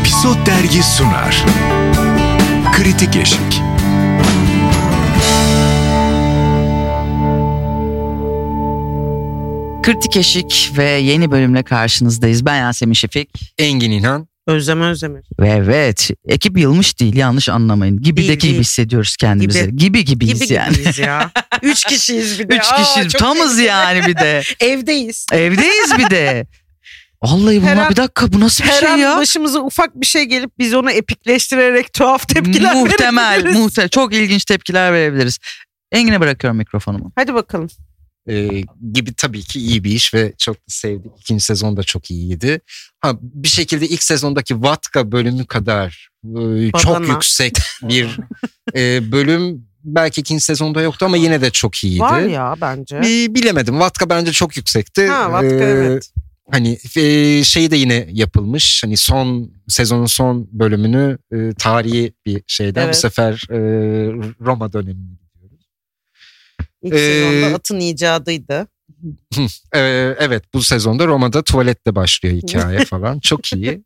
Episod Dergi sunar. Kritik Eşik. Kritik Eşik ve yeni bölümle karşınızdayız. Ben Yasemin Şefik. Engin İlhan. Özlem Özdemir. Ve evet ekip yılmış değil yanlış anlamayın. Gibideki Değil, gibi değil. hissediyoruz kendimizi. Gibi. Gibi, gibiyiz Gibi yani. gibiyiz ya. Üç kişiyiz bir de. Üç Aa, kişi çok tamız yani bir de. Evdeyiz. Evdeyiz bir de. Vallahi Her bunlar an- bir dakika bu nasıl bir Her şey an ya? başımıza ufak bir şey gelip biz onu epikleştirerek tuhaf tepkiler Muhtemel, verebiliriz. muhtemel. Çok ilginç tepkiler verebiliriz. Engin'e bırakıyorum mikrofonumu. Hadi bakalım. Ee, gibi tabii ki iyi bir iş ve çok sevdik. İkinci sezon da çok iyiydi. Ha, bir şekilde ilk sezondaki Vatka bölümü kadar e, çok yüksek bir e, bölüm belki ikinci sezonda yoktu ama yine de çok iyiydi. Var ya bence. Bir, bilemedim. Vatka bence çok yüksekti. Ha Vatka Ee, evet. Hani e, şey de yine yapılmış. Hani son sezonun son bölümünü e, tarihi bir şeyden Evet. bu sefer e, Roma dönemine gidiyoruz. İlk Ee, sezonda atın icadıydı. Ee, evet bu sezonda Roma'da tuvalette başlıyor hikaye falan. Çok iyi.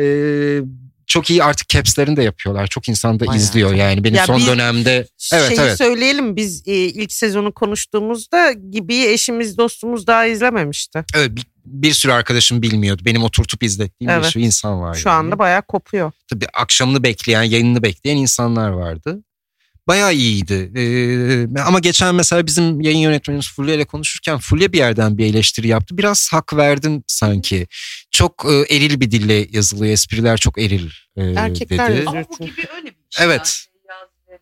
Ee, çok iyi artık caps'lerini de yapıyorlar. Çok insan da Bayağı izliyor yani. Benim Ya son dönemde Evet, Şeyi evet. söyleyelim biz e, ilk sezonu konuştuğumuzda gibi eşimiz dostumuz daha izlememişti. evet, bir, bir sürü arkadaşım bilmiyordu. Benim oturtup izlettiğim bir Evet. sürü insan var. Şu yani. anda bayağı kopuyor. Tabii akşamını bekleyen, yayınını bekleyen insanlar vardı. Bayağı iyiydi. Ee, ama geçen mesela bizim yayın yönetmenimiz Fulya ile konuşurken Fulya bir yerden bir eleştiri yaptı. Biraz hak verdin sanki. Çok e, eril bir dille yazılıyor. Espriler çok eril e, Erkekler dedi. yazıyor çünkü. öyle bir Evet.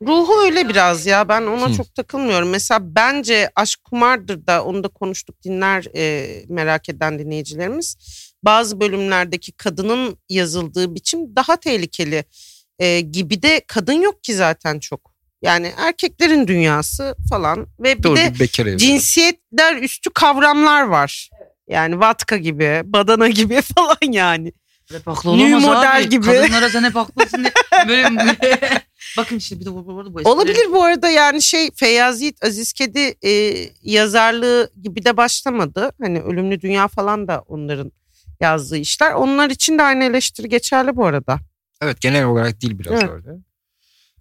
Ruhu öyle biraz ya ben ona Hı. çok takılmıyorum. Mesela bence Aşk Kumardır da onu da konuştuk dinler e, merak eden dinleyicilerimiz. Bazı bölümlerdeki kadının yazıldığı biçim daha tehlikeli e, gibi de kadın yok ki zaten çok. Yani erkeklerin dünyası falan ve bir Doğru de bir cinsiyetler üstü kavramlar var. Yani vatka gibi, badana gibi falan yani. Hep haklı New olamaz model abi. gibi. Kadınlara sen hep haklısın diye. Böyle Bakın işte bir de bu, bu, bu, bu Olabilir bu arada yani şey Feyyaz Yiğit Aziz Kedi e, yazarlığı gibi de başlamadı. Hani Ölümlü Dünya falan da onların yazdığı işler. Onlar için de aynı eleştiri geçerli bu arada. Evet genel olarak değil biraz Evet. öyle.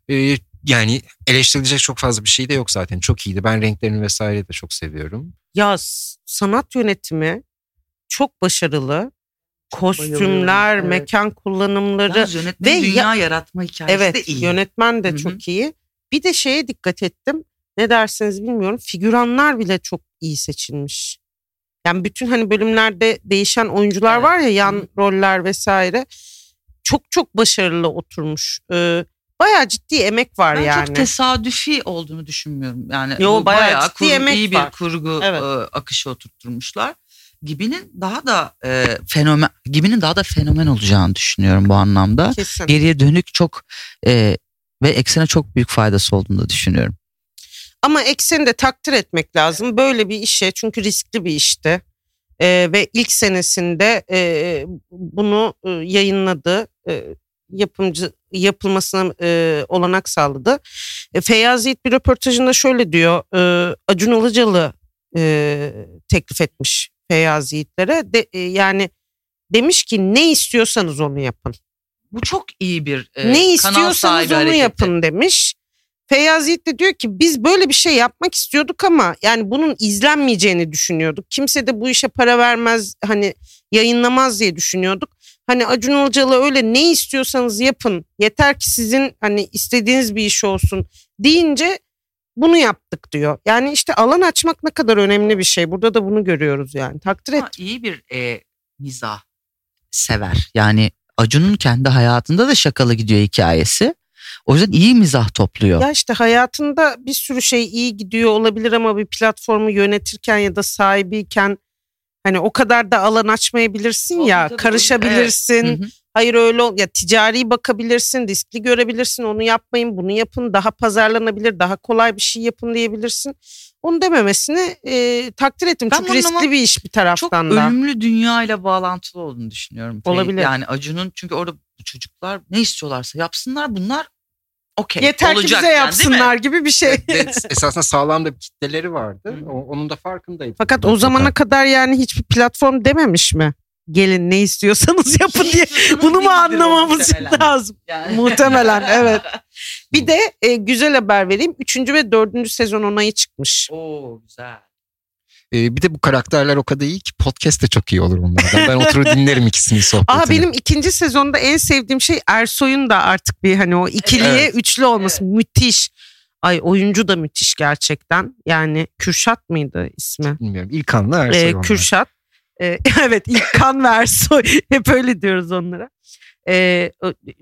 Ee, yani eleştirilecek çok fazla bir şey de yok zaten. Çok iyiydi. Ben renklerini vesaire de çok seviyorum. Ya sanat yönetimi çok başarılı. Kostümler, evet. mekan kullanımları. Ve ya- dünya yaratma hikayesi de Evet iyi. yönetmen de Hı hı. çok iyi. Bir de şeye dikkat ettim. Ne derseniz bilmiyorum. Figüranlar bile çok iyi seçilmiş. Yani bütün hani bölümlerde değişen oyuncular Evet. var ya yan Hı. roller vesaire. Çok çok başarılı oturmuş. Ee, bayağı ciddi emek var ben yani. çok tesadüfi olduğunu düşünmüyorum. Yani Yo, bu bayağı bayağı, ciddi kur- emek iyi bir var. kurgu Evet. e, akışı oturtturmuşlar. Gibinin daha da e, fenomen Gibinin daha da fenomen olacağını düşünüyorum bu anlamda. Kesin. Geriye dönük çok e, ve eksene çok büyük faydası olduğunu da düşünüyorum. Ama ekseni de takdir etmek lazım. Böyle bir işe çünkü riskli bir işti. Ee, ve ilk senesinde e, bunu e, yayınladı. E, yapımcı yapılmasına e, olanak sağladı. E, Feyyaz Yiğit bir röportajında şöyle diyor. E, Acun Ilıcalı e, teklif etmiş Feyyaz Yiğitlere. De, e, yani demiş ki ne istiyorsanız onu yapın. Bu çok iyi bir e, ne istiyorsanız onu hareketi. yapın demiş. Feyyaz Yiğit de diyor ki biz böyle bir şey yapmak istiyorduk ama yani bunun izlenmeyeceğini düşünüyorduk. Kimse de bu işe para vermez hani yayınlamaz diye düşünüyorduk. Hani Acun Ilıcalı öyle ne istiyorsanız yapın yeter ki sizin hani istediğiniz bir iş olsun deyince bunu yaptık diyor. Yani işte alan açmak ne kadar önemli bir şey. Burada da bunu görüyoruz yani. Takdir et. İyi bir e, mizah sever. Yani Acun'un kendi hayatında da şakalı gidiyor hikayesi. O yüzden iyi mizah topluyor. Ya işte hayatında bir sürü şey iyi gidiyor olabilir ama bir platformu yönetirken ya da sahibiyken hani o kadar da alan açmayabilirsin Tabii, ya tabii, karışabilirsin. Hı hı. Hayır öyle ol ya ticari bakabilirsin, riskli görebilirsin. Onu yapmayın, bunu yapın. Daha pazarlanabilir, daha kolay bir şey yapın diyebilirsin. Onu dememesini e, takdir ettim. Ben Çünkü riskli bir iş bir Çok taraftan da. ölümlü dünya ile bağlantılı olduğunu düşünüyorum. Olabilir. Yani Acun'un çünkü orada çocuklar ne istiyorlarsa yapsınlar bunlar okey Yeter ki bize yani, yapsınlar gibi bir şey. Esasında sağlam da bir kitleleri vardı. Hı. Onun da farkındaydım. Fakat o zamana kadar yani hiçbir platform dememiş mi? Gelin ne istiyorsanız yapın diye bunu mu anlamamız lazım? Yani. Muhtemelen evet. Bir de e, güzel haber vereyim. Üçüncü ve dördüncü sezon onayı çıkmış. Oo güzel. Ee, bir de bu karakterler o kadar iyi ki podcast de çok iyi olur onlardan. Ben oturur dinlerim ikisinin sohbetini. Aa benim ikinci sezonda en sevdiğim şey Ersoy'un da artık bir hani o ikiliye Evet. üçlü olması müthiş. Ay oyuncu da müthiş gerçekten. Yani Kürşat mıydı ismi? Bilmiyorum. İlkan'la Ersoy Ee. Kürşat. Ee, evet İlkan ve Ersoy. Hep öyle diyoruz onlara. Ee,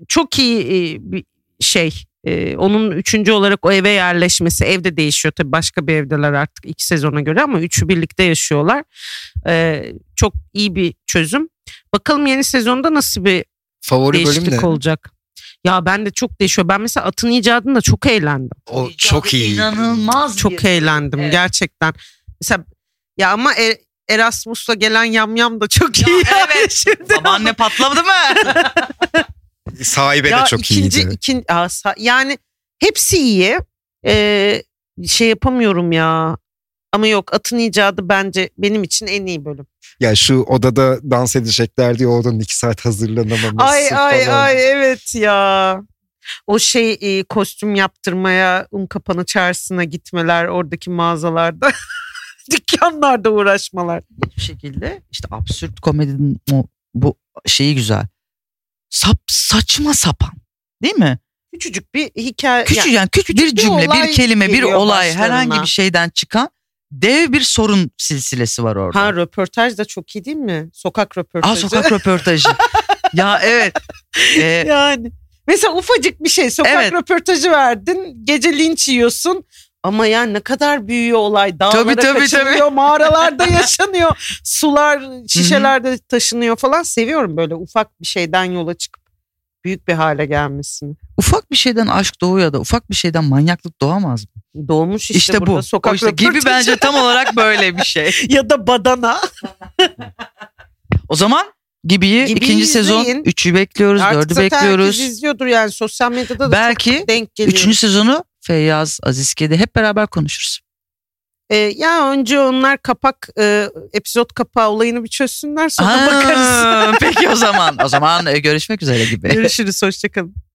çok iyi e, bir şey. Ee, onun üçüncü olarak o eve yerleşmesi. Evde değişiyor tabii başka bir evdeler artık iki sezona göre ama üçü birlikte yaşıyorlar. Çok iyi bir çözüm. Bakalım yeni sezonda nasıl bir Favori bölüm değişiklik ne? olacak. Ya ben de çok değişiyor. Ben mesela atın icadında çok eğlendim. O çok iyi. İnanılmaz Çok bir- eğlendim Evet. gerçekten. Mesela ya ama E- Erasmus'la gelen yamyam da çok Ya iyi. yani evet. şimdi. Babaanne patlamadı mı? Sahibe ya de çok ikinci, iyiydi. ikin- yani hepsi iyi. Ee, şey yapamıyorum ya. Ama yok atın icadı bence benim için en iyi bölüm. Ya şu odada dans edecekler diye odanın iki saat hazırlanamaması Ay ay falan. ay evet ya. O şey e, kostüm yaptırmaya Unkapanı çarşısına gitmeler oradaki mağazalarda dükkanlarda uğraşmalar. Hiçbir şekilde işte absürt komedinin o, bu şeyi güzel. Sap, saçma sapan. Değil mi? Küçücük bir hikaye. Küçük yani yani küçük bir bir cümle, olay bir kelime, bir olay başlarına. herhangi bir şeyden çıkan dev bir sorun silsilesi var orada. ha röportaj da çok iyi değil mi? Sokak röportajı. Aa sokak röportajı. ya evet. Ee, yani. Mesela ufacık bir şey sokak Evet. röportajı verdin gece linç yiyorsun ama ya ne kadar büyüyor olay dağlara Tabii, tabii, kaçınıyor mağaralarda yaşanıyor sular şişelerde taşınıyor falan seviyorum böyle ufak bir şeyden yola çıkıp büyük bir hale gelmesini. ufak bir şeyden aşk doğuyor ya da ufak bir şeyden manyaklık doğamaz mı? Doğmuş işte, İşte, burada bu. sokak O işte gibi bence tam olarak böyle bir şey. ya da badana. O zaman Gibi'yi Gibi'yi ikinci sezon izleyin. 3'ü bekliyoruz, Artık 4'ü zaten bekliyoruz. herkes izliyordur yani sosyal medyada da Belki çok denk geliyor. Üçüncü sezonu Feyyaz, Azizke'de hep beraber konuşuruz. Ee, ya önce onlar kapak e, epizod kapağı olayını bir çözsünler sonra bakarız. Aa, Peki o zaman. O zaman e, görüşmek üzere gibi. Görüşürüz hoşçakalın.